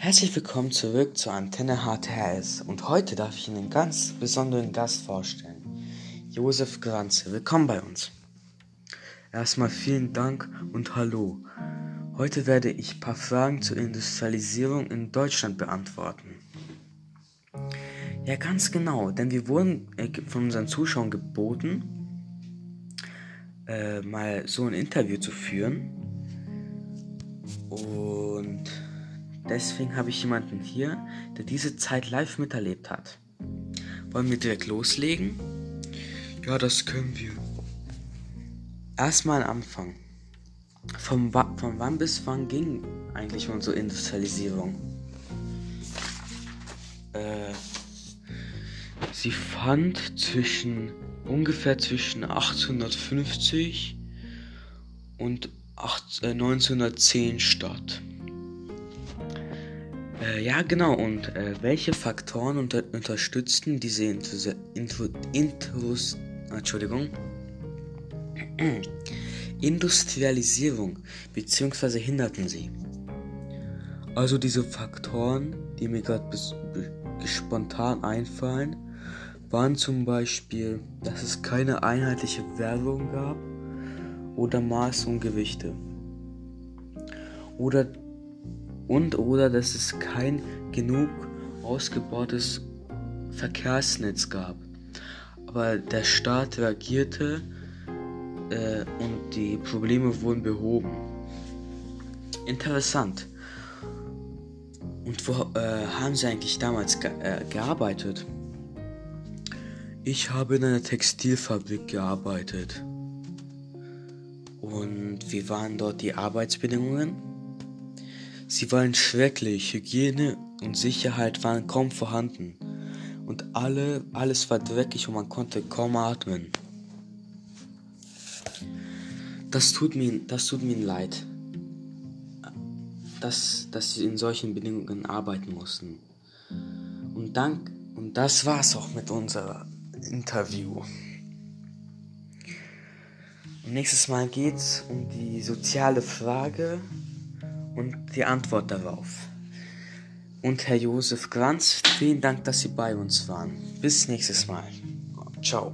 Herzlich willkommen zurück zur Antenne HTS und heute darf ich Ihnen einen ganz besonderen Gast vorstellen. Josef Granze, willkommen bei uns. Erstmal vielen Dank und hallo. Heute werde ich ein paar Fragen zur Industrialisierung in Deutschland beantworten. Ja, ganz genau, denn wir wurden äh, von unseren Zuschauern geboten, äh, mal so ein Interview zu führen. Und deswegen habe ich jemanden hier, der diese Zeit live miterlebt hat. Wollen wir direkt loslegen? Ja, das können wir. Erstmal Anfang. Von, von wann bis wann ging eigentlich unsere Industrialisierung? Äh, sie fand zwischen ungefähr zwischen 1850 und 8, äh, 1910 statt. Äh, ja, genau. Und äh, welche Faktoren unter unterstützten diese Intrus Entschuldigung. Industrialisierung bzw. hinderten sie? Also diese Faktoren, die mir gerade spontan einfallen, waren zum Beispiel, dass es keine einheitliche Werbung gab oder Maß und Gewichte. Oder und oder dass es kein genug ausgebautes Verkehrsnetz gab. Aber der Staat reagierte äh, und die Probleme wurden behoben. Interessant. Und wo äh, haben Sie eigentlich damals ge äh, gearbeitet? Ich habe in einer Textilfabrik gearbeitet. Und wie waren dort die Arbeitsbedingungen? Sie waren schrecklich. Hygiene und Sicherheit waren kaum vorhanden. Und alle, alles war dreckig und man konnte kaum atmen. Das tut mir, das tut mir leid, dass, dass sie in solchen Bedingungen arbeiten mussten. Und dank, und das war's auch mit unserem Interview. Und nächstes Mal geht's um die soziale Frage und die Antwort darauf. Und Herr Josef Granz, vielen Dank, dass Sie bei uns waren. Bis nächstes Mal. Ciao.